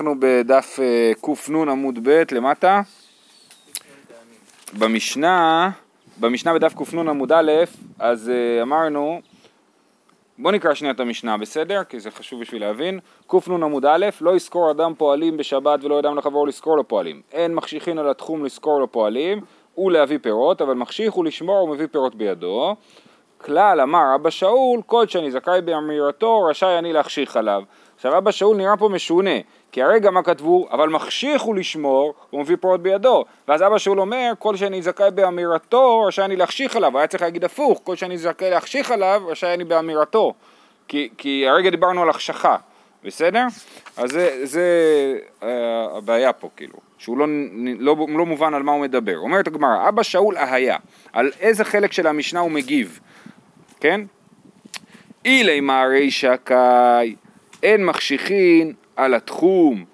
אנחנו בדף אה, קנ עמוד ב' למטה. במשנה, במשנה בדף קנ עמוד א', אז אה, אמרנו, בוא נקרא שנייה את המשנה, בסדר? כי זה חשוב בשביל להבין. קנ עמוד א', לא יזכור אדם פועלים בשבת ולא אדם לחברו לזכור לו פועלים. אין מחשיכין על התחום לזכור לו פועלים ולהביא פירות, אבל מחשיך הוא לשמור ומביא פירות בידו. כלל אמר אבא שאול, כל שאני זכאי באמירתו, רשאי אני להחשיך עליו. עכשיו אבא שאול נראה פה משונה, כי הרגע מה כתבו, אבל מחשיך הוא לשמור, הוא מביא פירות בידו. ואז אבא שאול אומר, כל שאני זכאי באמירתו, רשאי אני להחשיך עליו. היה צריך להגיד הפוך, כל שאני זכאי להחשיך עליו, רשאי אני באמירתו. כי, כי הרגע דיברנו על החשכה, בסדר? אז זה, זה uh, הבעיה פה, כאילו, שהוא לא, לא, לא מובן על מה הוא מדבר. אומרת הגמרא, אבא שאול אהיה, על איזה חלק של המשנה הוא מגיב, כן? אילי מערי שקאי אין מחשיכין על התחום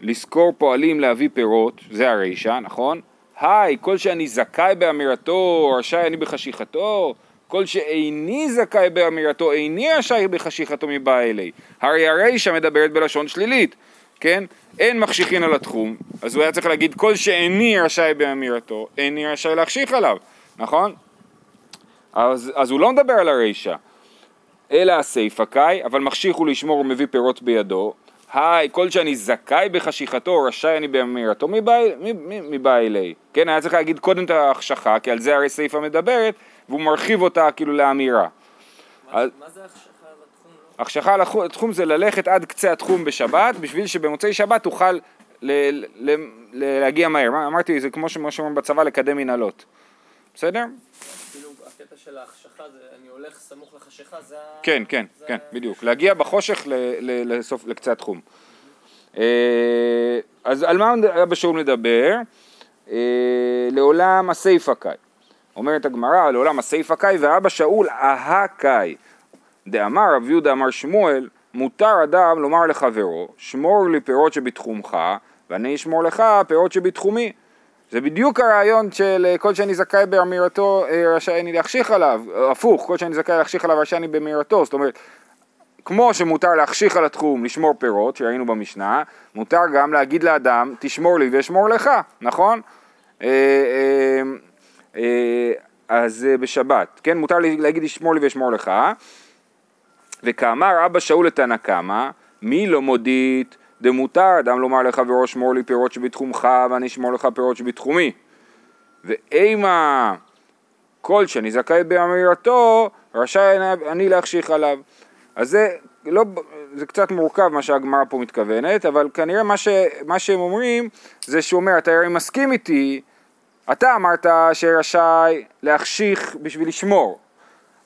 לזכור פועלים להביא פירות, זה הרישא, נכון? היי, כל שאני זכאי באמירתו, רשאי אני בחשיכתו, כל שאיני זכאי באמירתו, איני רשאי בחשיכתו מבא אלי. הרי הרישא מדברת בלשון שלילית, כן? אין מחשיכין על התחום, אז הוא היה צריך להגיד כל שאיני רשאי באמירתו, איני רשאי להחשיך עליו, נכון? אז, אז הוא לא מדבר על הרישא. אלא הסיפא קאי, אבל מחשיך הוא לשמור ומביא פירות בידו. היי, כל שאני זכאי בחשיכתו, רשאי אני באמירתו, מבא אלי. כן, היה צריך להגיד קודם את ההחשכה, כי על זה הרי סיפא מדברת, והוא מרחיב אותה כאילו לאמירה. מה זה החשכה על התחום? החשכה על התחום זה ללכת עד קצה התחום בשבת, בשביל שבמוצאי שבת תוכל להגיע מהר. אמרתי, זה כמו שאומרים בצבא, לקדם מנהלות. בסדר? הקטע של ההחשכה זה אני הולך סמוך לחשיכה, זה ה... כן, כן, זה כן, בדיוק. להגיע בחושך ל- ל- לסוף, לקצה התחום. אה, אז על מה אבא שאול מדבר? לעולם הסיפא קאי. אומרת הגמרא, לעולם הסיפא קאי ואבא שאול אהה קאי. דאמר רב יהודה אמר שמואל, מותר אדם לומר לחברו, שמור לי פירות שבתחומך, ואני אשמור לך פירות שבתחומי. זה בדיוק הרעיון של אה, כל שאני זכאי באמירתו אה, רשאי אני להחשיך עליו, אה, הפוך, כל שאני זכאי להחשיך עליו רשאי אני באמירתו, זאת אומרת, כמו שמותר להחשיך על התחום, לשמור פירות, שראינו במשנה, מותר גם להגיד לאדם, תשמור לי ואשמור לך, נכון? אז בשבת, כן? מותר להגיד תשמור לי ואשמור לך, וכאמר אבא שאול לתנא קמא, מי לא מודית דמותר אדם לומר לחברו שמור לי פירות שבתחומך ואני אשמור לך פירות שבתחומי. ואימה כל שאני זכאי באמירתו רשאי אני להחשיך עליו. אז זה, לא, זה קצת מורכב מה שהגמרא פה מתכוונת, אבל כנראה מה, ש, מה שהם אומרים זה שהוא אומר, אתה הרי מסכים איתי, אתה אמרת שרשאי להחשיך בשביל לשמור,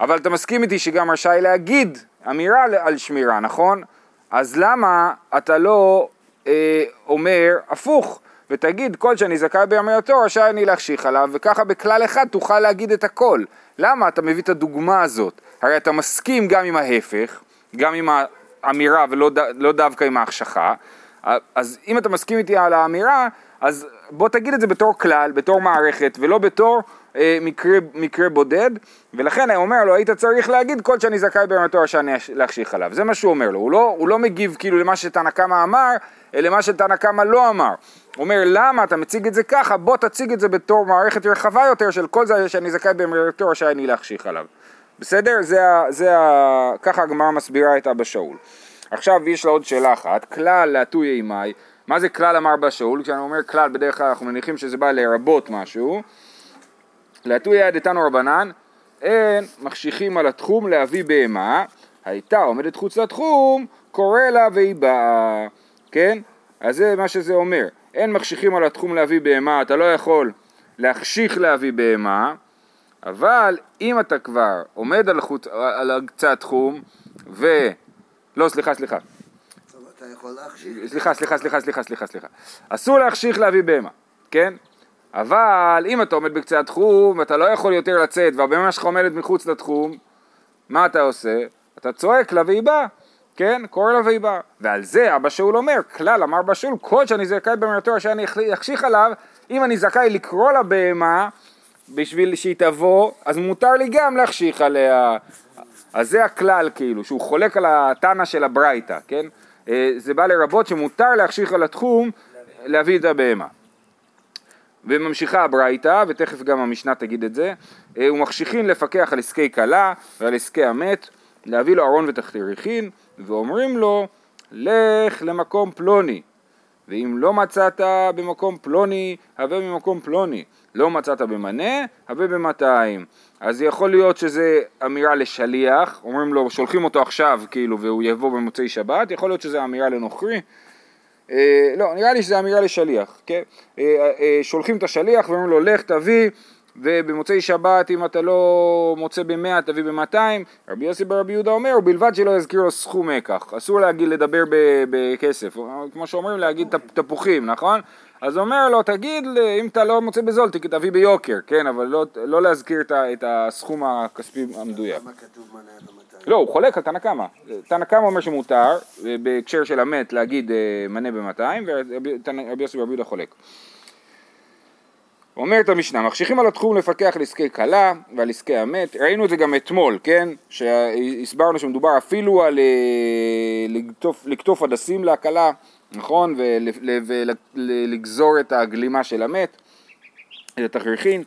אבל אתה מסכים איתי שגם רשאי להגיד אמירה על שמירה, נכון? אז למה אתה לא אה, אומר הפוך ותגיד כל שאני זכאי באמירתו רשאי אני להחשיך עליו וככה בכלל אחד תוכל להגיד את הכל. למה אתה מביא את הדוגמה הזאת? הרי אתה מסכים גם עם ההפך, גם עם האמירה ולא לא דווקא עם ההחשכה, אז אם אתה מסכים איתי על האמירה, אז בוא תגיד את זה בתור כלל, בתור מערכת, ולא בתור מקרה, מקרה בודד, ולכן הוא אומר לו, היית צריך להגיד כל שאני זכאי באמירתו רשאי אני להחשיך עליו. זה מה שהוא אומר לו, הוא לא, הוא לא מגיב כאילו למה שתנא קמא אמר, למה שתנא קמא לא אמר. הוא אומר, למה אתה מציג את זה ככה, בוא תציג את זה בתור מערכת רחבה יותר של כל זה שאני זכאי באמירתו רשאי אני להחשיך עליו. בסדר? זה זה ה, ככה הגמרא מסבירה את אבא שאול. עכשיו יש לה עוד שאלה אחת, כלל להטוי אימי, מה זה כלל אמר אבא שאול? כשאני אומר כלל בדרך כלל אנחנו מניחים שזה בא לרבות משהו. להטוי יד איתנו רבנן, אין מחשיכים על התחום להביא בהמה, הייתה עומדת חוץ לתחום, קורא לה והיא באה, כן? אז זה מה שזה אומר, אין מחשיכים על התחום להביא בהמה, אתה לא יכול להחשיך להביא בהמה, אבל אם אתה כבר עומד על, חוץ, על קצה התחום ו... לא, סליחה, סליחה. אתה יכול להחשיך. סליחה, סליחה, סליחה, סליחה, סליחה, סליחה. אסור להחשיך להביא בהמה, כן? אבל אם אתה עומד בקצה התחום ואתה לא יכול יותר לצאת והבהמה שלך עומדת מחוץ לתחום, מה אתה עושה? אתה צועק לה והיא באה, כן? קורא לה והיא באה. ועל זה אבא שאול אומר, כלל אמר אבא שאול, כל שאני זכאי באמירתו שאני אחשיך עליו, אם אני זכאי לקרוא לבהמה בשביל שהיא תבוא, אז מותר לי גם להחשיך עליה. אז זה הכלל כאילו, שהוא חולק על התנא של הברייתא, כן? אה, זה בא לרבות שמותר להחשיך על התחום להביא את הבהמה. וממשיכה הברייתא, ותכף גם המשנה תגיד את זה, אה, ומחשיכין לפקח על עסקי כלה ועל עסקי המת, להביא לו ארון ותחתיריכין, ואומרים לו, לך למקום פלוני, ואם לא מצאת במקום פלוני, הווה במקום פלוני. לא מצאת במנה, הווה במאתיים. אז יכול להיות שזה אמירה לשליח, אומרים לו, שולחים אותו עכשיו, כאילו, והוא יבוא במוצאי שבת, יכול להיות שזה אמירה לנוכרי. אה, לא, נראה לי שזה אמירה לשליח, כן? אה, אה, שולחים את השליח ואומרים לו, לך תביא ובמוצאי שבת אם אתה לא מוצא במאה תביא במאתיים, רבי יוסי ברבי יהודה אומר, ובלבד שלא יזכיר לו סכום מקח, אסור להגיד לדבר בכסף, כמו שאומרים להגיד תפוחים, נכון? אז אומר לו, תגיד, אם אתה לא מוצא בזול, תביא ביוקר, כן, אבל לא, לא להזכיר את, את הסכום הכספי המדויק. לא, הוא חולק על תנא קמא. תנא קמא אומר שמותר, בהקשר של המת, להגיד אה, מנה במאתיים, ורבי יוסי ברבי יהודה חולק. אומרת המשנה, מחשיכים על התחום לפקח על עסקי כלה ועל עסקי המת, ראינו את זה גם אתמול, כן? שהסברנו שמדובר אפילו על אה, לקטוף, הדסים להכלה, נכון? ולגזור את הגלימה של המת, את התכריכין,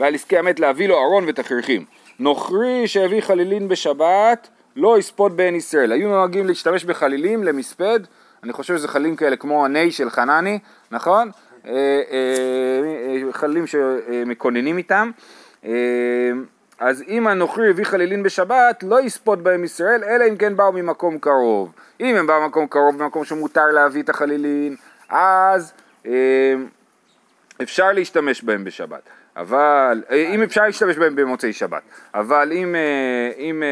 ועל עסקי המת להביא לו ארון ותכריכים. נוכרי שהביא חלילין בשבת לא יספוד בעין ישראל. היו נוהגים להשתמש בחלילים למספד, אני חושב שזה חלילים כאלה כמו הני של חנני, נכון? אה, אה, חלילים שמקוננים איתם. אה, אז אם הנוכרי הביא חלילין בשבת, לא יספוד בהם ישראל, אלא אם כן באו ממקום קרוב. אם הם באו ממקום קרוב, במקום שמותר להביא את החלילין, אז אפשר להשתמש בהם בשבת. אבל, אם אפשר להשתמש בהם במוצאי שבת. אבל אם, אם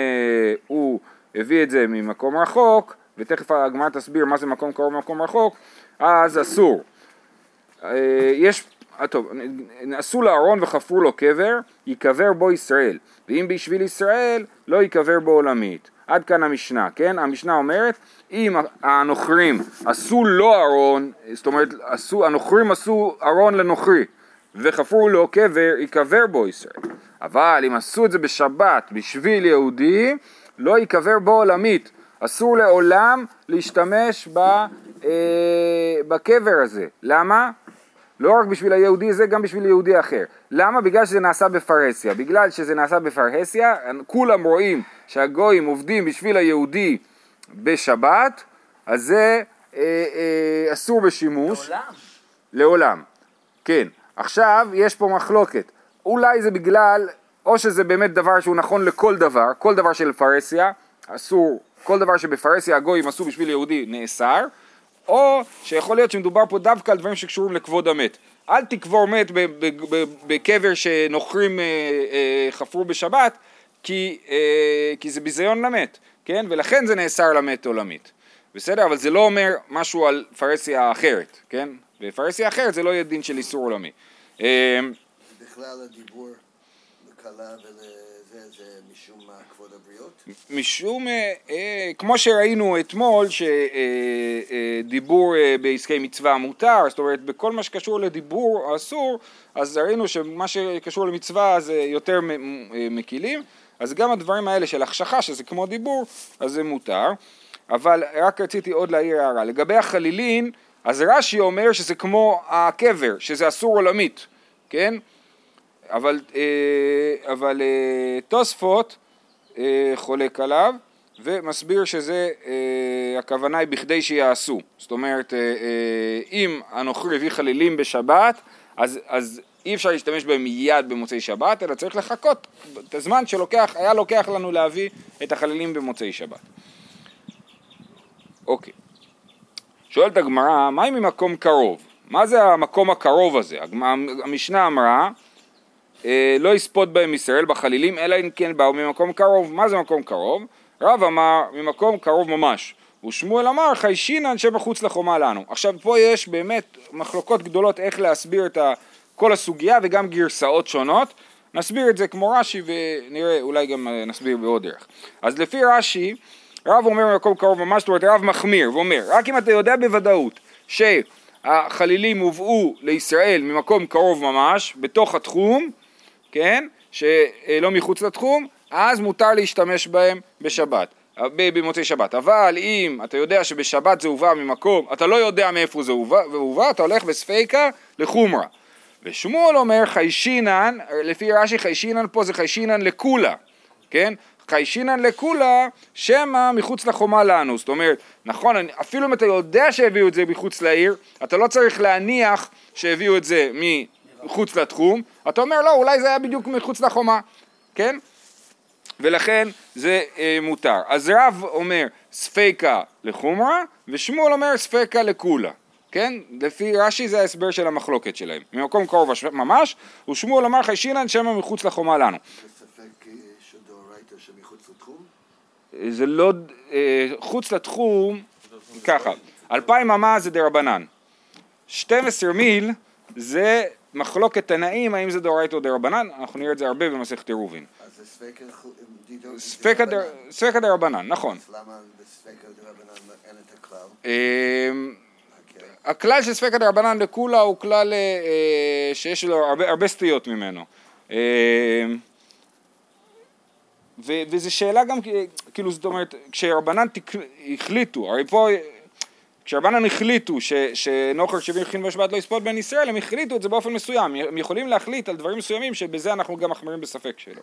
הוא הביא את זה ממקום רחוק, ותכף הגמרא תסביר מה זה מקום קרוב ומקום רחוק, אז אסור. אה, יש, אה, טוב, עשו לארון וחפרו לו קבר, ייקבר בו ישראל, ואם בשביל ישראל, לא ייקבר בו עולמית. עד כאן המשנה, כן? המשנה אומרת, אם הנוכרים עשו לו ארון, זאת אומרת, עשו, הנוכרים עשו ארון לנוכרי, וחפרו לו קבר, ייקבר בו ישראל. אבל אם עשו את זה בשבת בשביל יהודי, לא ייקבר בו עולמית. אסור לעולם להשתמש ב, אה, בקבר הזה. למה? לא רק בשביל היהודי זה, גם בשביל יהודי אחר. למה? בגלל שזה נעשה בפרהסיה. בגלל שזה נעשה בפרהסיה, כולם רואים שהגויים עובדים בשביל היהודי בשבת, אז זה אה, אה, אסור בשימוש. לעולם. לעולם, כן. עכשיו, יש פה מחלוקת. אולי זה בגלל, או שזה באמת דבר שהוא נכון לכל דבר, כל דבר של פרהסיה, אסור, כל דבר שבפרהסיה הגויים עשו בשביל יהודי נאסר, או שיכול להיות שמדובר פה דווקא על דברים שקשורים לכבוד המת. אל תקבור מת בקבר שנוכרים אה, אה, חפרו בשבת, כי, אה, כי זה ביזיון למת, כן? ולכן זה נאסר למת עולמית. בסדר? אבל זה לא אומר משהו על פרהסיה אחרת, כן? בפרהסיה אחרת זה לא יהיה דין של איסור עולמי. בכלל הדיבור לכלה ולזה זה משום מה כבוד הבריות? משום, אה, אה, כמו שראינו אתמול, שדיבור אה, אה, בעסקי מצווה מותר, זאת אומרת בכל מה שקשור לדיבור אסור, אז ראינו שמה שקשור למצווה זה יותר אה, מקילים, אז גם הדברים האלה של החשכה, שזה כמו דיבור, אז זה מותר. אבל רק רציתי עוד להעיר הערה. לגבי החלילין, אז רש"י אומר שזה כמו הקבר, שזה אסור עולמית, כן? אבל, אה, אבל אה, תוספות אה, חולק עליו ומסביר שזה, הכוונה היא בכדי שיעשו. זאת אומרת, אם הנוכרי הביא חלילים בשבת, אז, אז אי אפשר להשתמש בהם מיד במוצאי שבת, אלא צריך לחכות את הזמן שלוקח, לוקח לנו להביא את החלילים במוצאי שבת. אוקיי. שואלת הגמרא, מה אם ממקום קרוב? מה זה המקום הקרוב הזה? המשנה אמרה אה, לא יספוד בהם ישראל בחלילים, אלא אם כן באו ממקום קרוב. מה זה מקום קרוב? רב אמר ממקום קרוב ממש, ושמואל אמר חיישינן שבחוץ לחומה לנו. עכשיו פה יש באמת מחלוקות גדולות איך להסביר את כל הסוגיה וגם גרסאות שונות. נסביר את זה כמו רש"י ונראה, אולי גם אה, נסביר בעוד דרך. אז לפי רש"י, רב אומר ממקום קרוב ממש, זאת אומרת רב מחמיר ואומר, רק אם אתה יודע בוודאות שהחלילים הובאו לישראל ממקום קרוב ממש, בתוך התחום, כן, שלא מחוץ לתחום, אז מותר להשתמש בהם בשבת. ב- במוצאי שבת, אבל אם אתה יודע שבשבת זה הובא ממקום, אתה לא יודע מאיפה זה הובא, והובא, אתה הולך בספיקה לחומרה. ושמואל אומר חיישינן, לפי רש"י חיישינן פה זה חיישינן לקולה, כן? חיישינן לקולה, שמא מחוץ לחומה לנו. זאת אומרת, נכון, אפילו אם אתה יודע שהביאו את זה מחוץ לעיר, אתה לא צריך להניח שהביאו את זה מחוץ לתחום, אתה אומר, לא, אולי זה היה בדיוק מחוץ לחומה, כן? ולכן זה אה, מותר. אז רב אומר ספיקה לחומרה, ושמואל אומר ספיקה לקולה, כן? לפי רש"י זה ההסבר של המחלוקת שלהם. ממקום קרוב ממש, ושמואל אמר חיישינן שמא מחוץ לחומה לנו. בספק אה, שדאורייתא שמחוץ לתחום? זה לא, אה, חוץ לתחום, ככה, אלפיים אמה זה דרבנן, 12 מיל זה מחלוקת תנאים האם זה דאורייתא או דרבנן, אנחנו נראה את זה הרבה במסכת עירובין. אז זה ספקא דרבנן. נכון. אז למה בספקה דרבנן אין את הכלל? אה, אוקיי. הכלל של ספקא דרבנן לקולה הוא כלל אה, אה, שיש לו הרבה, הרבה סטיות ממנו. ו- וזו שאלה גם, אה, כאילו זאת אומרת, כשרבנן תק- החליטו, הרי פה, כשרבנן החליטו ש- שנוכר שבעים חין בשבת לא יספוט בין ישראל, הם החליטו את זה באופן מסוים, הם יכולים להחליט על דברים מסוימים שבזה אנחנו גם מחמירים בספק שלו.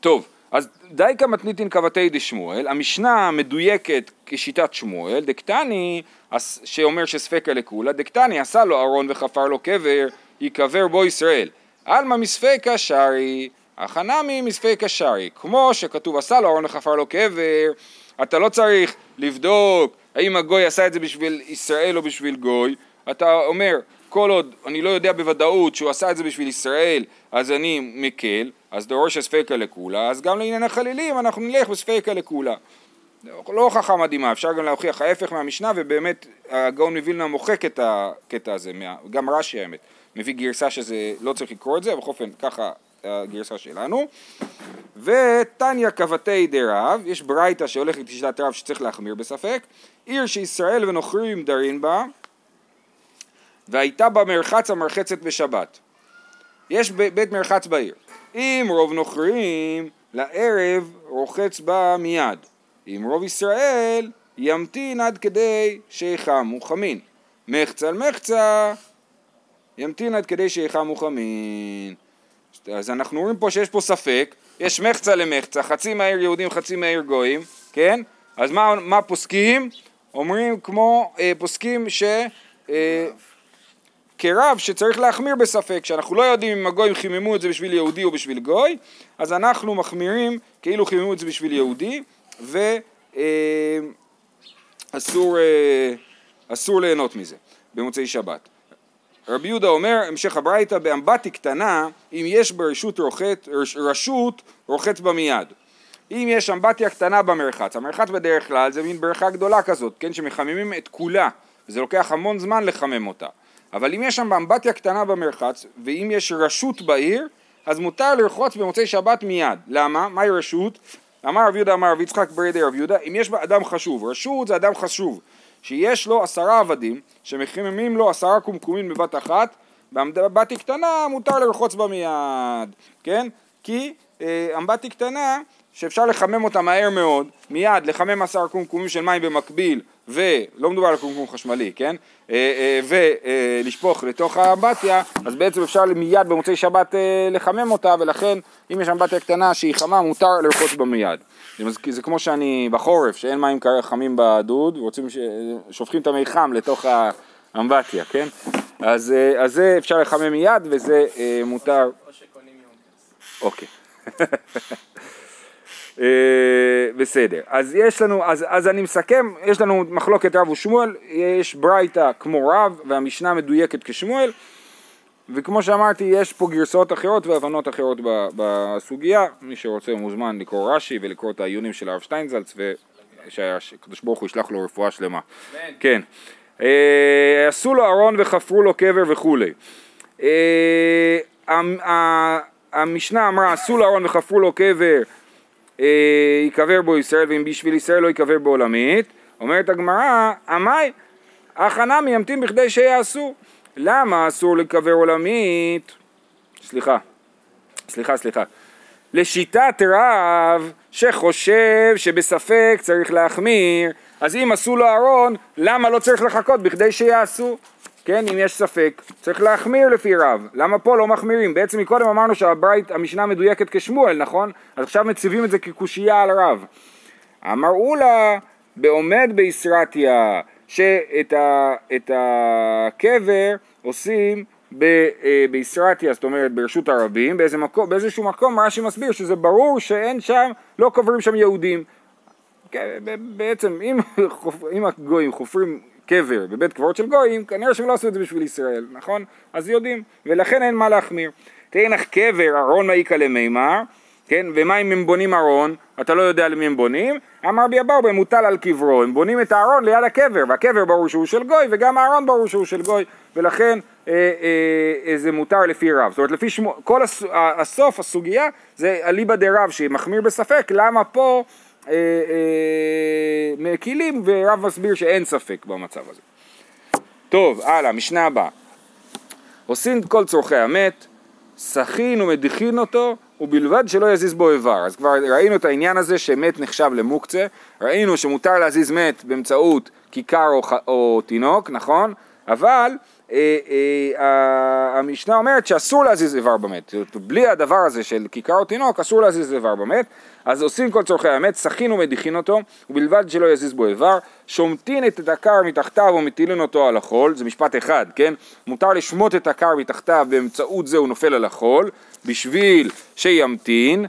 טוב, אז דייקה מתניתין כבתי דשמואל, המשנה המדויקת כשיטת שמואל, דקטני, שאומר שספקה לקולה, דקטני עשה לו ארון וחפר לו קבר, ייקבר בו ישראל. עלמא מספקה שרי, החנמי מספקה שרי. כמו שכתוב עשה לו ארון וחפר לו קבר, אתה לא צריך לבדוק האם הגוי עשה את זה בשביל ישראל או בשביל גוי, אתה אומר, כל עוד אני לא יודע בוודאות שהוא עשה את זה בשביל ישראל, אז אני מקל, אז דורש הספקה לקולה, אז גם לעניין החלילים אנחנו נלך בספקה לקולה. לא הוכחה מדהימה, אפשר גם להוכיח ההפך מהמשנה, ובאמת הגאון מווילנה מוחק את הקטע הזה, גם רש"י האמת, מביא גרסה שזה לא צריך לקרוא את זה, בכל אופן ככה הגרסה שלנו. ותניא כבתי דרב, יש ברייתא שהולכת לשיטת רב שצריך להחמיר בספק, עיר שישראל ונוכרים דרין בה, והייתה בה מרחץ המרחצת בשבת. יש בית מרחץ בעיר. אם רוב נוכרים, לערב רוחץ בה מיד. אם רוב ישראל, ימתין עד כדי שיחמו חמין. מחצה על מחצה, ימתין עד כדי שיחמו חמין. אז אנחנו רואים פה שיש פה ספק, יש מחצה למחצה, חצי מהעיר יהודים, חצי מהעיר גויים, כן? אז מה, מה פוסקים? אומרים כמו אה, פוסקים ש... אה, כרב שצריך להחמיר בספק, שאנחנו לא יודעים אם הגויים חיממו את זה בשביל יהודי או בשביל גוי, אז אנחנו מחמירים כאילו חיממו את זה בשביל יהודי, ואסור אה, אסור ליהנות מזה במוצאי שבת. רבי יהודה אומר, המשך הברייתא, באמבטי קטנה, אם יש ברשות רוחת, רש- רשות, רוחץ בה מיד. אם יש אמבטיה קטנה במרחץ, המרחץ בדרך כלל זה מין בריכה גדולה כזאת, כן, שמחממים את כולה, וזה לוקח המון זמן לחמם אותה. אבל אם יש שם אמבטיה קטנה במרחץ, ואם יש רשות בעיר, אז מותר לרחוץ במוצאי שבת מיד. למה? מהי רשות? אמר רב יהודה אמר רב יצחק ברי רב יהודה, אם יש בה אדם חשוב, רשות זה אדם חשוב, שיש לו עשרה עבדים, שמחממים לו עשרה קומקומים בבת אחת, באמבטי קטנה מותר לרחוץ בה מיד, כן? כי אמבטי קטנה שאפשר לחמם אותה מהר מאוד, מיד לחמם עשרה קומקומים של מים במקביל, ולא מדובר על קומקום חשמלי, כן? אה, ולשפוך לתוך האמבטיה, אז בעצם אפשר מיד במוצאי שבת אה, לחמם אותה, ולכן אם יש אמבטיה קטנה שהיא חמה, מותר לרחוץ בה מיד. זה, כמו שאני בחורף, שאין מים חמים בדוד, ורוצים ש... שופכים את המי חם לתוך האמבטיה, כן? אז, אה, אז זה אפשר לחמם מיד, וזה אה, מותר. או שקונים יונקרס. אוקיי. אה, בסדר, אז יש לנו, אז, אז אני מסכם, יש לנו מחלוקת רב ושמואל, יש ברייתא כמו רב והמשנה מדויקת כשמואל וכמו שאמרתי יש פה גרסאות אחרות והבנות אחרות בסוגיה, מי שרוצה מוזמן לקרוא רש"י ולקרוא את העיונים של הרב שטיינזלץ ושהקדוש ברוך הוא ישלח לו רפואה שלמה. כן. אה, עשו לו ארון וחפרו לו קבר וכולי. המשנה אמרה עשו לו ארון וחפרו לו קבר אה, ייקבר בו ישראל ואם בשביל ישראל לא ייקבר בעולמית אומרת הגמרא עמי הכנה מימתין בכדי שיעשו. למה אסור לקבר עולמית? סליחה סליחה סליחה. לשיטת רב שחושב שבספק צריך להחמיר, אז אם עשו לו ארון, למה לא צריך לחכות בכדי שיעשו? כן, אם יש ספק, צריך להחמיר לפי רב. למה פה לא מחמירים? בעצם מקודם אמרנו שהברית, המשנה מדויקת כשמואל, נכון? אז עכשיו מציבים את זה כקושייה על רב. אמרו לה, בעומד בישרתיה, שאת ה, את הקבר עושים ב, אה, בישרתיה, זאת אומרת ברשות הרבים, באיזה מקום, באיזשהו מקום רש"י מסביר שזה ברור שאין שם, לא קוברים שם יהודים. כן, בעצם אם, אם הגויים חופרים קבר בבית קברות של גויים, כנראה שהם לא עשו את זה בשביל ישראל, נכון? אז יודעים, ולכן אין מה להחמיר. תאנך קבר ארון מעיקה למימר, כן, ומה אם הם בונים ארון, אתה לא יודע למי הם בונים, אמר בי אבאו מוטל על קברו, הם בונים את הארון ליד הקבר, והקבר ברור שהוא של גוי, וגם הארון ברור שהוא של גוי, ולכן אה, אה, אה, זה מותר לפי רב. זאת אומרת, לפי שמו, כל הס, הסוף, הסוגיה, זה אליבא דרב שמחמיר בספק, למה פה מקילים, ורב מסביר שאין ספק במצב הזה. טוב, הלאה, משנה הבאה. עושים כל צורכי המת, סכין ומדיחין אותו, ובלבד שלא יזיז בו איבר. אז כבר ראינו את העניין הזה שמת נחשב למוקצה, ראינו שמותר להזיז מת באמצעות כיכר או, או תינוק, נכון? אבל אה, אה, המשנה אומרת שאסור להזיז איבר במת. בלי הדבר הזה של כיכר או תינוק, אסור להזיז איבר במת. אז עושים כל צורכי המת, סכין ומדיחין אותו, ובלבד שלא יזיז בו איבר, שומטין את הקר מתחתיו ומטילין אותו על החול, זה משפט אחד, כן? מותר לשמוט את הקר מתחתיו, באמצעות זה הוא נופל על החול, בשביל שימתין.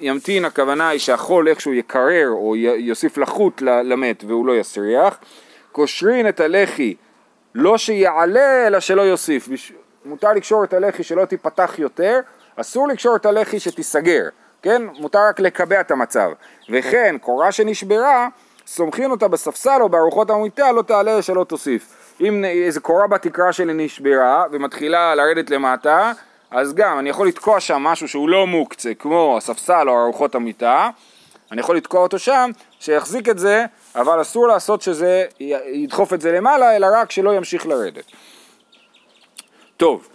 ימתין הכוונה היא שהחול איכשהו יקרר או יוסיף לחות למת והוא לא יסריח. קושרין את הלחי לא שיעלה אלא שלא יוסיף. מותר לקשור את הלחי שלא תיפתח יותר, אסור לקשור את הלחי שתיסגר, כן? מותר רק לקבע את המצב. וכן, קורה שנשברה, סומכין אותה בספסל או בארוחות המיטה, לא תעלה שלא תוסיף. אם איזה קורה בתקרה שלי נשברה ומתחילה לרדת למטה, אז גם אני יכול לתקוע שם משהו שהוא לא מוקצה, כמו הספסל או ארוחות המיטה, אני יכול לתקוע אותו שם, שיחזיק את זה, אבל אסור לעשות שזה, ידחוף את זה למעלה, אלא רק שלא ימשיך לרדת. טוב,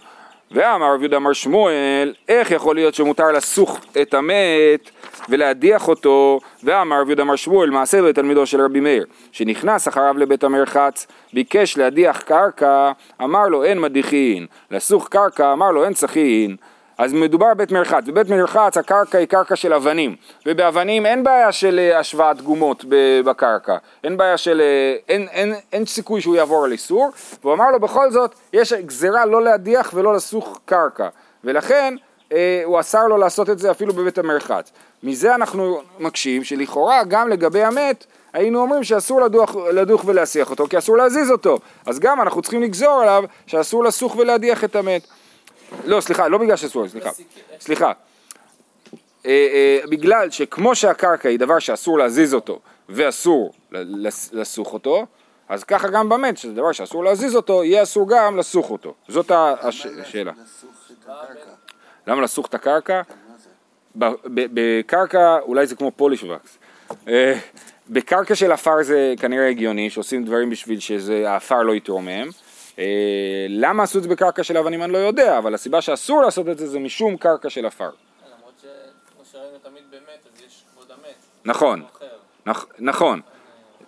ואמר רב יהודה אמר שמואל, איך יכול להיות שמותר לסוך את המת ולהדיח אותו? ואמר רב יהודה אמר שמואל, מעשה בתלמידו של רבי מאיר, שנכנס אחריו לבית המרחץ, ביקש להדיח קרקע, אמר לו אין מדיחין, לסוך קרקע, אמר לו אין סכין. אז מדובר בבית מרחץ, בבית מרחץ הקרקע היא קרקע של אבנים, ובאבנים אין בעיה של אה, השוואת גומות בקרקע, אין בעיה של, אה, אין, אין, אין סיכוי שהוא יעבור על איסור, והוא אמר לו בכל זאת, יש גזירה לא להדיח ולא לסוך קרקע, ולכן אה, הוא אסר לו לעשות את זה אפילו בבית המרחץ. מזה אנחנו מקשים שלכאורה גם לגבי המת היינו אומרים שאסור לדוח, לדוך ולהסיח אותו, כי אסור להזיז אותו, אז גם אנחנו צריכים לגזור עליו שאסור לסוך ולהדיח את המת. לא, סליחה, לא בגלל שאסור, סליחה. סליחה. אה, אה, בגלל שכמו שהקרקע היא דבר שאסור להזיז אותו ואסור לסוך אותו, אז ככה גם במת, שזה דבר שאסור להזיז אותו, יהיה אסור גם לסוך אותו. זאת השאלה. למה לסוך את הקרקע? בקרקע, אולי זה כמו פוליש וקס. אה, בקרקע של עפר זה כנראה הגיוני, שעושים דברים בשביל שהעפר לא יתרומם. אה, למה עשו את זה בקרקע של אבנים אני לא יודע, אבל הסיבה שאסור לעשות את זה זה משום קרקע של עפר. למרות שכמו שראינו תמיד באמת, אז יש כבוד המת. נכון, נכון.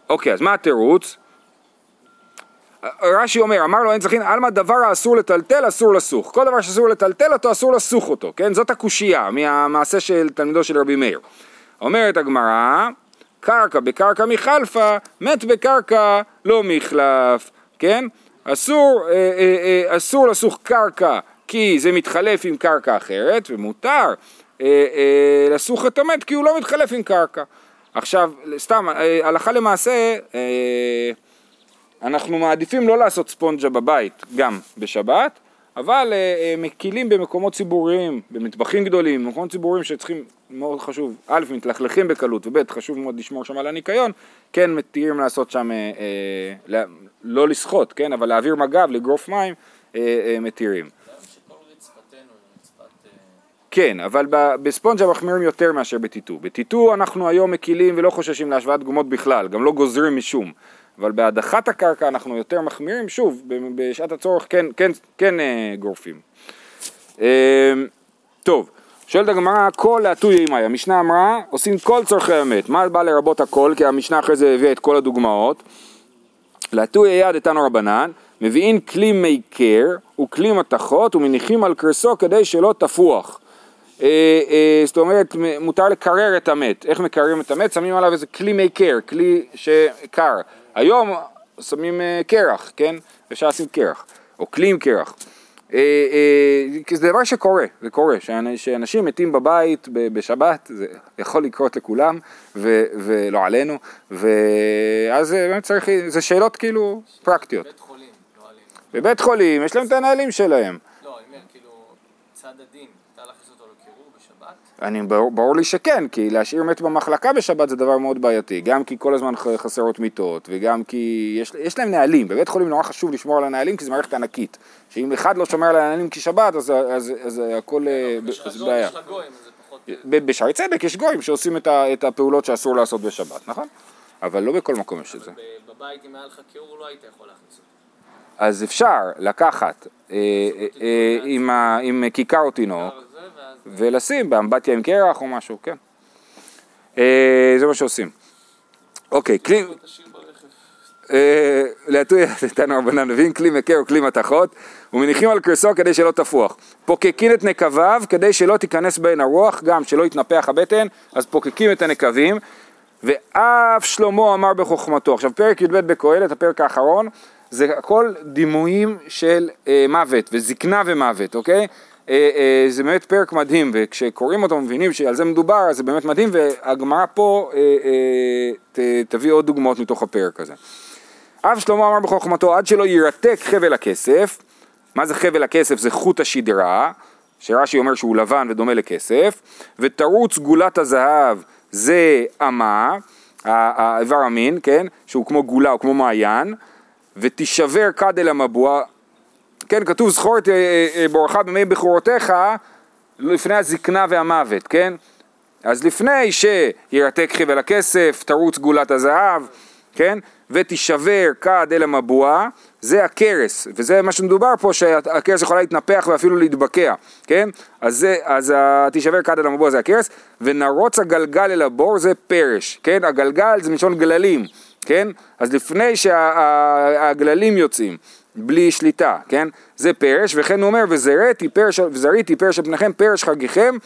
אוקיי, אז מה התירוץ? רש"י אומר, אמר לו אין צריכין, עלמא דבר האסור לטלטל אסור לסוך. כל דבר שאסור לטלטל אותו אסור לסוך אותו, כן? זאת הקושייה מהמעשה של תלמידו של רבי מאיר. אומרת הגמרא, קרקע בקרקע מחלפה, מת בקרקע לא מחלף, כן? אסור, אה, אה, אה, אסור לסוך קרקע כי זה מתחלף עם קרקע אחרת, ומותר אה, אה, לסוך את המת כי הוא לא מתחלף עם קרקע. עכשיו, סתם, אה, הלכה למעשה, אה, אנחנו מעדיפים לא לעשות ספונג'ה בבית גם בשבת, אבל אה, אה, מקילים במקומות ציבוריים, במטבחים גדולים, במקומות ציבוריים שצריכים, מאוד חשוב, א', מתלכלכים בקלות, וב', חשוב מאוד לשמור שם על הניקיון, כן מתירים לעשות שם, אה, אה, לא- לשחות, כן, אבל להעביר מגב, לגרוף מים, אה, אה, מתירים. אה, כן, אבל בספונג'ה מחמירים יותר מאשר בטיטו. בטיטו אנחנו היום מקילים ולא חוששים להשוואת גומות בכלל, גם לא גוזרים משום. אבל בהדחת הקרקע אנחנו יותר מחמירים, שוב, בשעת הצורך כן, כן, כן אה, גורפים. אה, טוב, שואלת הגמרא, כל להטוי אימי, המשנה אמרה, עושים כל צורכי המת. מה בא לרבות הכל? כי המשנה אחרי זה הביאה את כל הדוגמאות. להטוי יד איתנו רבנן, מביאים כלי מייקר וכלי מתכות ומניחים על קרסו כדי שלא תפוח. אה, אה, זאת אומרת, מותר לקרר את המת. איך מקררים את המת? שמים עליו איזה כלי מייקר, כלי שקר. היום שמים אה, קרח, כן? אפשר לשים קרח, או כלי עם קרח. אה, אה, כי זה דבר שקורה, זה קורה, שאנ- שאנשים מתים בבית בשבת, זה יכול לקרות לכולם, ו- ולא עלינו, ואז אה, באמת צריך, זה שאלות כאילו פרקטיות. בית חולים, לא עלינו. בבית חולים יש להם את הנהלים שלהם. לא, אני אומר, כאילו, צד הדין, מותר להכניס אותו לקירור בשבת? אני, ברור, ברור לי שכן, כי להשאיר מת במחלקה בשבת זה דבר מאוד בעייתי, גם כי כל הזמן חסרות מיטות, וגם כי יש, יש להם נהלים, בבית חולים נורא חשוב לשמור על הנהלים כי זו מערכת ענקית, שאם אחד לא שומר על הנהלים כשבת אז, אז, אז הכל אה, בעיה. גויים, אז זה פחות... ב- בשערי צדק יש גויים שעושים את, ה, את הפעולות שאסור לעשות בשבת, נכון? אבל לא בכל מקום יש את זה. בבית, אם היה לך קירור, לא היית יכול להכניס אותו. אז אפשר לקחת אה, אה, עם, כיכר או תינוק. ולשים באמבטיה עם קרח או משהו, כן. זה מה שעושים. אוקיי, כלי, להטוי איתנו רבנן, מביאים כלי מקר או כלי מתכות ומניחים על קרסו כדי שלא תפוח. פוקקים את נקביו כדי שלא תיכנס בהן הרוח, גם שלא יתנפח הבטן, אז פוקקים את הנקבים. ואף שלמה אמר בחוכמתו. עכשיו פרק י"ב בקהלת, הפרק האחרון, זה הכל דימויים של אה, מוות וזקנה ומוות, אוקיי? אה, אה, זה באמת פרק מדהים, וכשקוראים אותו מבינים שעל זה מדובר, אז זה באמת מדהים, והגמרא פה אה, אה, ת, תביא עוד דוגמאות מתוך הפרק הזה. אב שלמה אמר בחוכמתו, עד שלא יירתק חבל הכסף, מה זה חבל הכסף? זה חוט השדרה, שרש"י אומר שהוא לבן ודומה לכסף, ותרוץ גולת הזהב זה אמה, האיבר המין, כן? שהוא כמו גולה או כמו מעיין, ותישבר כד אל המבוע, כן, כתוב זכור את אה, אה, אה, בורך בימי בכורותיך לפני הזקנה והמוות, כן? אז לפני שירתק חבל הכסף, תרוץ גולת הזהב, כן? ותישבר כד אל המבוע, זה הכרס, וזה מה שמדובר פה, שהכרס יכולה להתנפח ואפילו להתבקע, כן? אז, זה, אז תישבר כד אל המבוע זה הכרס, ונרוץ הגלגל אל הבור זה פרש, כן? הגלגל זה מלשון גללים, כן? אז לפני שהגללים יוצאים, בלי שליטה, כן? זה פרש, וכן הוא אומר, וזריתי פרש, וזריתי פרש על פניכם, פרש חגיכם,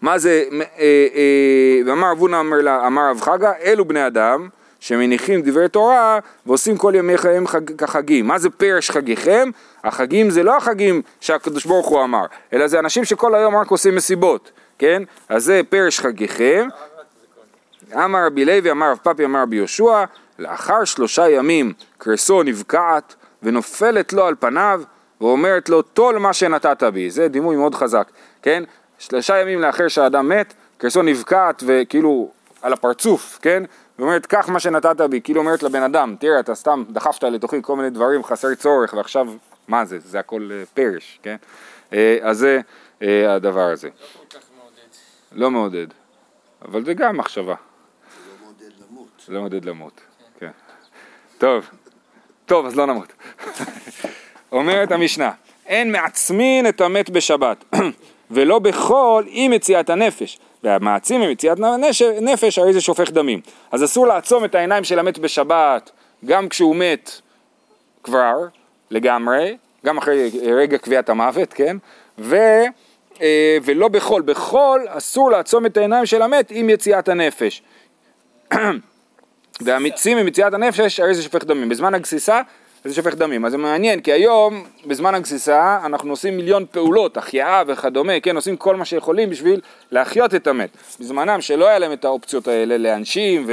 מה זה, אה, אה, ואמר אבונה אמר, רב חגה, אלו בני אדם שמניחים דברי תורה ועושים כל ימי חייהם חג, כחגים. מה זה פרש חגיכם? החגים זה לא החגים שהקדוש ברוך הוא אמר, אלא זה אנשים שכל היום רק עושים מסיבות, כן? אז זה פרש חגיכם. אמר רבי לוי, אמר רב פאפי, אמר רבי יהושע, לאחר שלושה ימים קרסו נבקעת ונופלת לו על פניו ואומרת לו טול מה שנתת בי, זה דימוי מאוד חזק, כן? שלושה ימים לאחר שהאדם מת, קרסו נבקעת וכאילו על הפרצוף, כן? ואומרת קח מה שנתת בי, כאילו אומרת לבן אדם, תראה אתה סתם דחפת לתוכי כל מיני דברים חסר צורך ועכשיו מה זה, זה הכל אה, פרש, כן? אה, אז זה אה, הדבר הזה, לא כל כך מעודד. לא מעודד, אבל זה גם מחשבה. זה לא מעודד למות. לא מעודד למות, כן. טוב, טוב, אז לא נמות. אומרת המשנה, אין מעצמין את המת בשבת, ולא בכל עם מציאת הנפש. והמעצים עם מציאת נש- נפש, הרי זה שופך דמים. אז אסור לעצום את העיניים של המת בשבת, גם כשהוא מת כבר, לגמרי, גם אחרי רגע קביעת המוות, כן? ו... אה, ולא בכל, בכל אסור לעצום את העיניים של המת עם יציאת הנפש. והמיצים ממציאת הנפש, הרי זה שופך דמים. בזמן הגסיסה זה שופך דמים. אז זה מעניין, כי היום, בזמן הגסיסה, אנחנו עושים מיליון פעולות, החייאה וכדומה, כן, עושים כל מה שיכולים בשביל להחיות את המת. בזמנם שלא היה להם את האופציות האלה לאנשים, ו...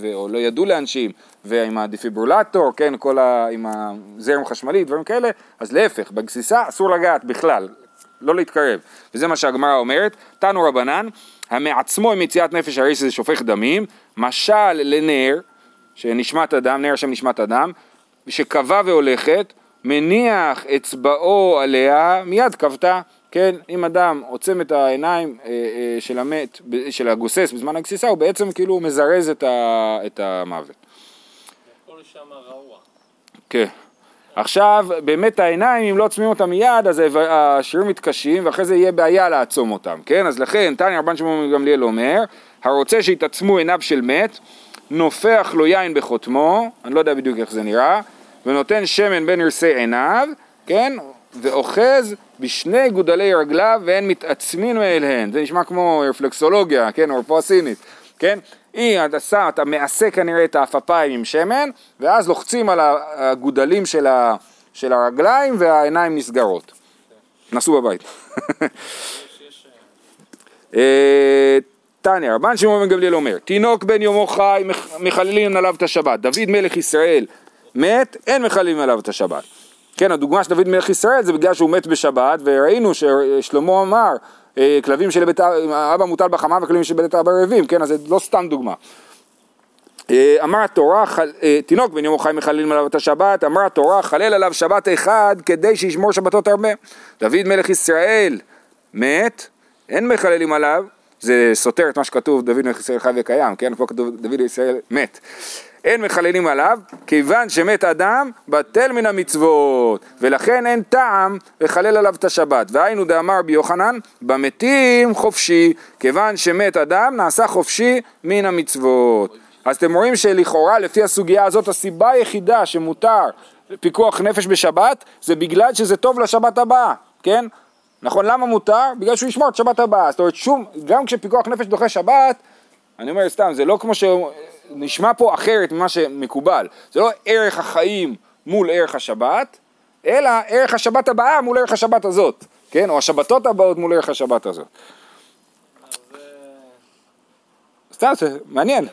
ו... או לא ידעו לאנשים, ועם הדפיברולטור, כן, כל ה... עם הזרם חשמלי, דברים כאלה, אז להפך, בגסיסה אסור לגעת בכלל, לא להתקרב. וזה מה שהגמרא אומרת, תנו רבנן, המעצמו עם יציאת נפש הרי שזה שופך דמים, משל לנר, שנשמת אדם, נר השם נשמת אדם, שקבע והולכת, מניח אצבעו עליה, מיד כבתה, כן, אם אדם עוצם את העיניים אה, אה, של המת, של הגוסס בזמן הגסיסה, הוא בעצם כאילו מזרז את, ה, את המוות. כן. עכשיו, באמת העיניים, אם לא עוצמים אותם מיד, אז השירים מתקשים, ואחרי זה יהיה בעיה לעצום אותם, כן? אז לכן, תניא רבן שמעון גמליאל אומר, הרוצה שיתעצמו עיניו של מת, נופח לו יין בחותמו, אני לא יודע בדיוק איך זה נראה, ונותן שמן בין ירסי עיניו, כן? ואוחז בשני גודלי רגליו ואין מתעצמין מאליהן. זה נשמע כמו רפלקסולוגיה, כן? או רפואה סינית, כן? היא, שם, אתה מעשה כנראה את האפפיים עם שמן, ואז לוחצים על הגודלים של, ה, של הרגליים והעיניים נסגרות. נסו בבית. תניא, רבן שמעון בן גמליאל אומר, תינוק בן יומו חי, מחללים עליו את השבת. דוד מלך ישראל מת, אין מחללים עליו את השבת. כן, הדוגמה של דוד מלך ישראל זה בגלל שהוא מת בשבת, וראינו ששלמה אמר, אה, כלבים של בית אבא מוטל בחמה וכלבים של בית אבא רעבים, כן, אז זה לא סתם דוגמה. אה, אמר התורה, אה, תינוק בן יום חי מחללים עליו את השבת, אמר התורה, חלל עליו שבת אחד כדי שישמור שבתות הרבה. דוד מלך ישראל מת, אין מחללים עליו, זה סותר את מה שכתוב דוד מלך ישראל חי וקיים, כן? פה כתוב דוד ישראל מת. אין מחללים עליו, כיוון שמת אדם, בטל מן המצוות, ולכן אין טעם לחלל עליו את השבת. והיינו דאמר בי יוחנן, במתים חופשי, כיוון שמת אדם, נעשה חופשי מן המצוות. אז אתם רואים שלכאורה לפי הסוגיה הזאת הסיבה היחידה שמותר פיקוח נפש בשבת זה בגלל שזה טוב לשבת הבאה, כן? נכון, למה מותר? בגלל שהוא ישמור את שבת הבאה. זאת אומרת, שום, גם כשפיקוח נפש דוחה שבת, אני אומר סתם, זה לא כמו ש... נשמע פה אחרת ממה שמקובל. זה לא ערך החיים מול ערך השבת, אלא ערך השבת הבאה מול ערך השבת הזאת, כן? או השבתות הבאות מול ערך השבת הזאת. סתם, זה מעניין.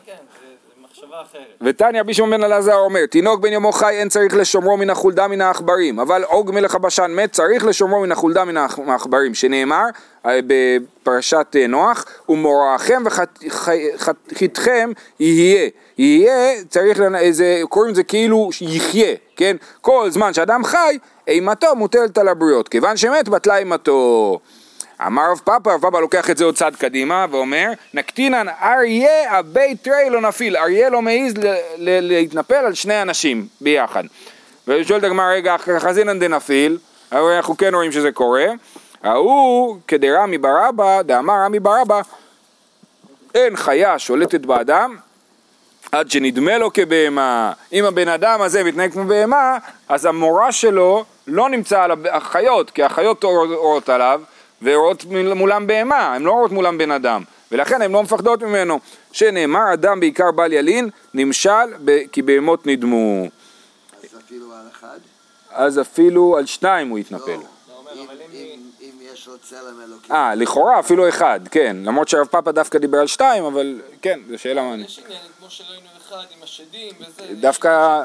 ותניא רבי בן אלעזר אומר, תינוק בן יומו חי אין צריך לשומרו מן החולדה מן העכברים, אבל עוג מלך הבשן מת צריך לשומרו מן החולדה מן העכברים, שנאמר אה, בפרשת אה, נוח, ומוראכם וחיתכם יהיה. יהיה, צריך, זה, קוראים לזה כאילו יחיה, כן? כל זמן שאדם חי, אימתו מוטלת על הבריות, כיוון שמת בטלה אימתו. אמר רב פאפה, רב פאפה לוקח את זה עוד צעד קדימה ואומר, נקטינן אריה אבי תרי לא נפיל, אריה לא מעז להתנפל על שני אנשים ביחד. ושואל את הגמרא, רגע, חזינן דנפיל, הרי אנחנו כן רואים שזה קורה, ההוא כדרמי ברבא, דאמר רמי ברבא, אין חיה שולטת באדם עד שנדמה לו כבהמה. אם הבן אדם הזה מתנהג כמו בהמה, אז המורה שלו לא נמצא על החיות, כי החיות אורות עליו, ורואות מולם בהמה, הן לא רואות מולם בן אדם, ולכן הן לא מפחדות ממנו. שנאמר אדם בעיקר בל ילין, נמשל כי בהמות נדמו. אז אפילו על אחד? אז אפילו על שניים הוא יתנפל. לא, אם יש לו צלם אלוקים. אה, לכאורה אפילו אחד, כן. למרות שהרב פאפה דווקא דיבר על שתיים, אבל כן, זו שאלה מעניינת. יש עניינים כמו שראינו אחד עם השדים וזה. דווקא,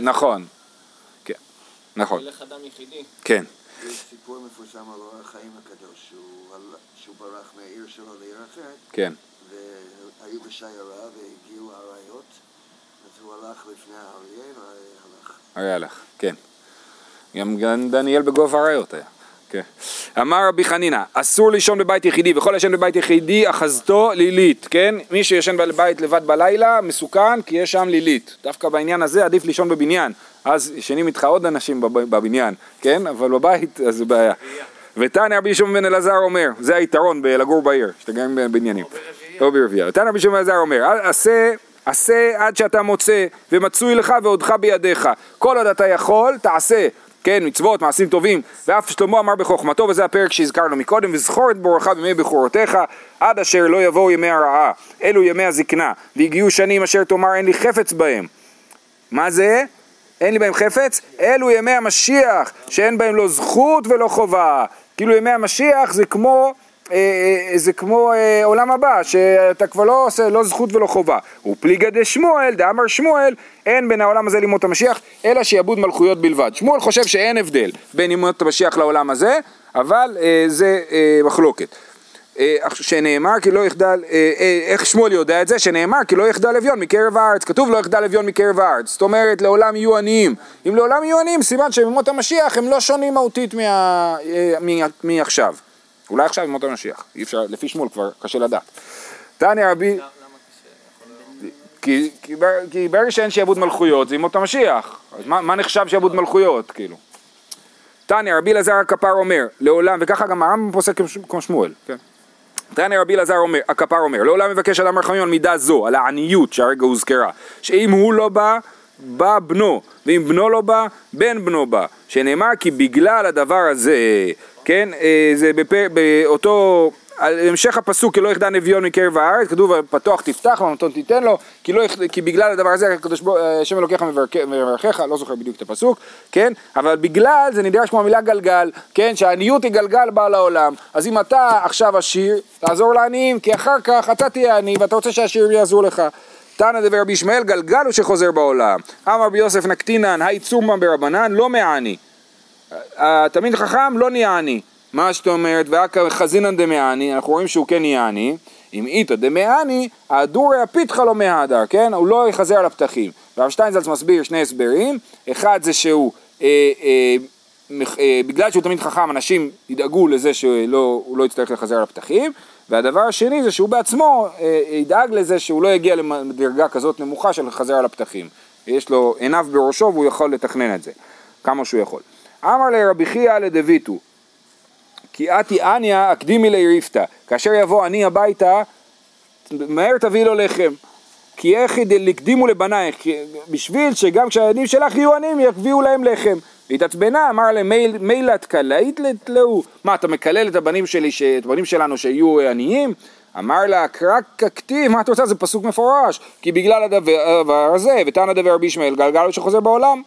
נכון. כן, נכון. ילך אדם יחידי. כן. יש סיפור מפורסם על אור החיים הקדוש, שהוא, שהוא ברח מהעיר שלו לעיר אחרת, כן. והיו בשיירה והגיעו האריות, אז הוא הלך לפני האריה והלך. אריה הלך, כן. גם דניאל בגובה האריות היה. כן. אמר רבי חנינא, אסור לישון בבית יחידי, וכל הישן בבית יחידי אחזתו לילית, כן? מי שישן בבית לבד בלילה מסוכן כי יש שם לילית. דווקא בעניין הזה עדיף לישון בבניין, אז ישנים איתך עוד אנשים בבניין, כן? אבל בבית אז זה בעיה. ותנא רבי שמעון בן אלעזר אומר, זה היתרון בלגור בעיר, שאתה גר בבניינים. או ברבייה. ותנא רבי שמעון בן אלעזר אומר, עשה עשה עד שאתה מוצא ומצוי לך ועודך בידיך. כל עוד אתה יכול, תעשה. כן, מצוות, מעשים טובים, ואף שלמה אמר בחוכמתו, וזה הפרק שהזכרנו מקודם, וזכור את בורך בימי בכורותיך, עד אשר לא יבואו ימי הרעה, אלו ימי הזקנה, והגיעו שנים אשר תאמר אין לי חפץ בהם. מה זה? אין לי בהם חפץ? אלו ימי המשיח, שאין בהם לא זכות ולא חובה. כאילו ימי המשיח זה כמו זה כמו אה, עולם הבא, שאתה כבר לא עושה לא זכות ולא חובה. ופליגא דשמואל, דאמר שמואל, אין בין העולם הזה לימות המשיח, אלא שיעבוד מלכויות בלבד. שמואל חושב שאין הבדל בין לימות המשיח לעולם הזה, אבל זה מחלוקת. שנאמר כי לא יחדל, איך שמואל יודע את זה? שנאמר כי לא יחדל אביון מקרב הארץ, כתוב לא יחדל אביון מקרב הארץ, זאת אומרת לעולם יהיו עניים, אם לעולם יהיו עניים סימן שבימות המשיח הם לא שונים מהותית מעכשיו. אולי עכשיו ימות המשיח, אי אפשר, לפי שמואל כבר קשה לדעת. תניא רבי... כי, כי, בר- כי ברגע שאין שעבוד מלכויות זה ימות המשיח, אז מה, מה נחשב שעבוד מלכויות, כאילו? תניא רבי אלעזר הכפר אומר, לעולם, וככה גם הרמב"ם פוסק כמו שמואל, כן? תניא רבי אלעזר אומר, הכפר אומר, לעולם מבקש אדם רחמים על מידה זו, על העניות שהרגע הוזכרה, שאם הוא לא בא, בא בנו, ואם בנו לא בא, בן בנו בא, שנאמר כי בגלל הדבר הזה, כן, אה, זה בפר, באותו, המשך הפסוק, כי לא יחדל אביון מקרב הארץ, כתוב פתוח תפתח ומתון תיתן לו, כי, לא, כי בגלל הדבר הזה הקדוש ברוך הוא, השם אלוקיך מברכ- מברכך, לא זוכר בדיוק את הפסוק, כן, אבל בגלל זה נדרש כמו המילה גלגל, כן, שהעניות היא גלגל בא לעולם, אז אם אתה עכשיו עשיר, תעזור לעניים, כי אחר כך אתה תהיה עני ואתה רוצה שהעשירים יעזרו לך. תנא דבר רבי ישמעאל גלגל הוא שחוזר בעולם. אמר רבי יוסף נקטינן, היי צורמן ברבנן, לא מעני. התלמיד חכם לא נהיה עני. מה זאת אומרת, ואכא חזינן דמעני, אנחנו רואים שהוא כן נהיה עני. אם איתא דמעני, הדורי הפיתחא לא מהדר, כן? הוא לא יחזר על הפתחים. והרב שטיינזלץ מסביר שני הסברים, אחד זה שהוא, אה, אה, אה, בגלל שהוא תלמיד חכם, אנשים ידאגו לזה שהוא לא יצטרך לחזר על הפתחים, והדבר השני זה שהוא בעצמו אה, ידאג לזה שהוא לא יגיע לדרגה כזאת נמוכה של לחזר על הפתחים. יש לו עיניו בראשו והוא יכול לתכנן את זה, כמה שהוא יכול. אמר לרבי חייא לדביתו, כי אתי עניא אקדימי ליריפתא, כאשר יבוא עני הביתה, מהר תביא לו לחם. כי איך לקדימו לבנייך, בשביל שגם כשהילדים שלך יהיו עניים יביאו להם לחם. והתעצבנה, אמר להם, "מייל- מילת קלעית לתלהו, מה אתה מקלל את הבנים שלי, את הבנים שלנו שיהיו עניים? אמר לה, קרק ככתיב, מה את רוצה? זה פסוק מפורש, כי בגלל הדבר הזה, ותנא דבר רבי ישמעאל, גלגל שחוזר בעולם.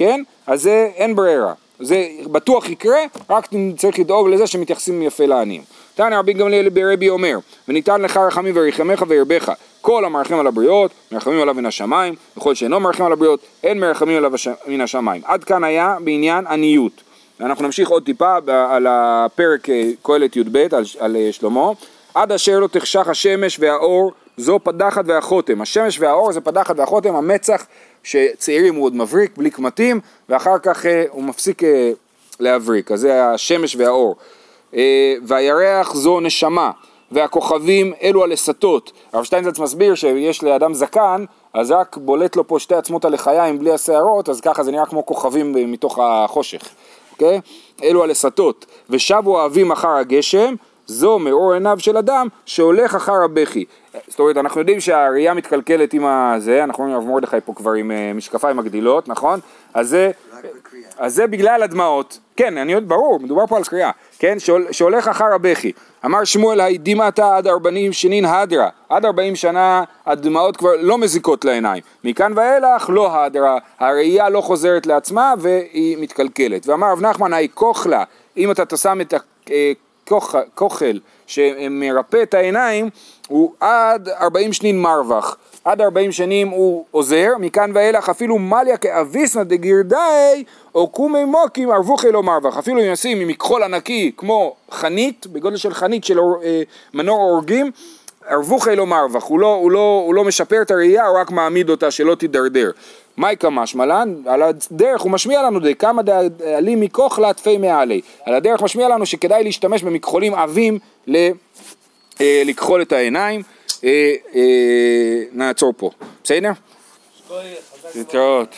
כן? אז זה אין ברירה. זה בטוח יקרה, רק צריך לדאוג לזה שמתייחסים יפה לעניים. תנא רבי גמליאל ברבי אומר, וניתן לך רחמים וירחמך וירבך. כל המרחם על הבריות, מרחמים עליו מן השמיים, וכל שאינו מרחם על הבריות, אין מרחמים עליו הש- מן השמיים. עד כאן היה בעניין עניות. אנחנו נמשיך עוד טיפה על הפרק אה, קהלת י"ב, על, על אה, שלמה. עד אשר לא תחשך השמש והאור, זו פדחת והחותם. השמש והאור זה פדחת והחותם, המצח שצעירים הוא עוד מבריק בלי קמטים, ואחר כך אה, הוא מפסיק אה, להבריק, אז זה השמש והאור. אה, והירח זו נשמה, והכוכבים אלו הלסתות. הרב שטיינזלץ מסביר שיש לאדם זקן, אז רק בולט לו פה שתי עצמות הלחיים בלי השערות, אז ככה זה נראה כמו כוכבים מתוך החושך, אוקיי? אלו הלסתות. ושבו אוהבים אחר הגשם, זו מאור עיניו של אדם שהולך אחר הבכי. זאת אומרת, אנחנו יודעים שהראייה מתקלקלת עם הזה, אנחנו רואים הרב מרדכי פה כבר עם אה, משקפיים מגדילות, נכון? אז זה... אז זה בגלל הדמעות, כן, אני יודע, ברור, מדובר פה על קריאה, כן, שהול, שהולך אחר הבכי. אמר שמואל, הידימתה עד ארבעים שנין הדרה, עד ארבעים שנה הדמעות כבר לא מזיקות לעיניים. מכאן ואילך לא הדרה, הראייה לא חוזרת לעצמה והיא מתקלקלת. ואמר רב נחמן, היי כוכלה, אם אתה שם את הכוחל שמרפא את העיניים, הוא עד ארבעים שנין מרווח. עד 40 שנים הוא עוזר, מכאן ואילך אפילו מליה כאביסנא דגירדאי או קומי מוקים ארבוכי לא מרווח, אפילו אם נשים עם מכחול ענקי כמו חנית, בגודל של חנית של אה, מנור הורגים, ארבוכי לא מרווח, הוא לא, הוא, לא, הוא לא משפר את הראייה, הוא רק מעמיד אותה שלא תידרדר. מייקה משמלן, על הדרך הוא משמיע לנו די כמה דעלי מכוחלה תפי מעלי. על הדרך משמיע לנו שכדאי להשתמש במכחולים עבים ל... אה, לכחול את העיניים, אה, אה, נעצור פה, בסדר? להתראות.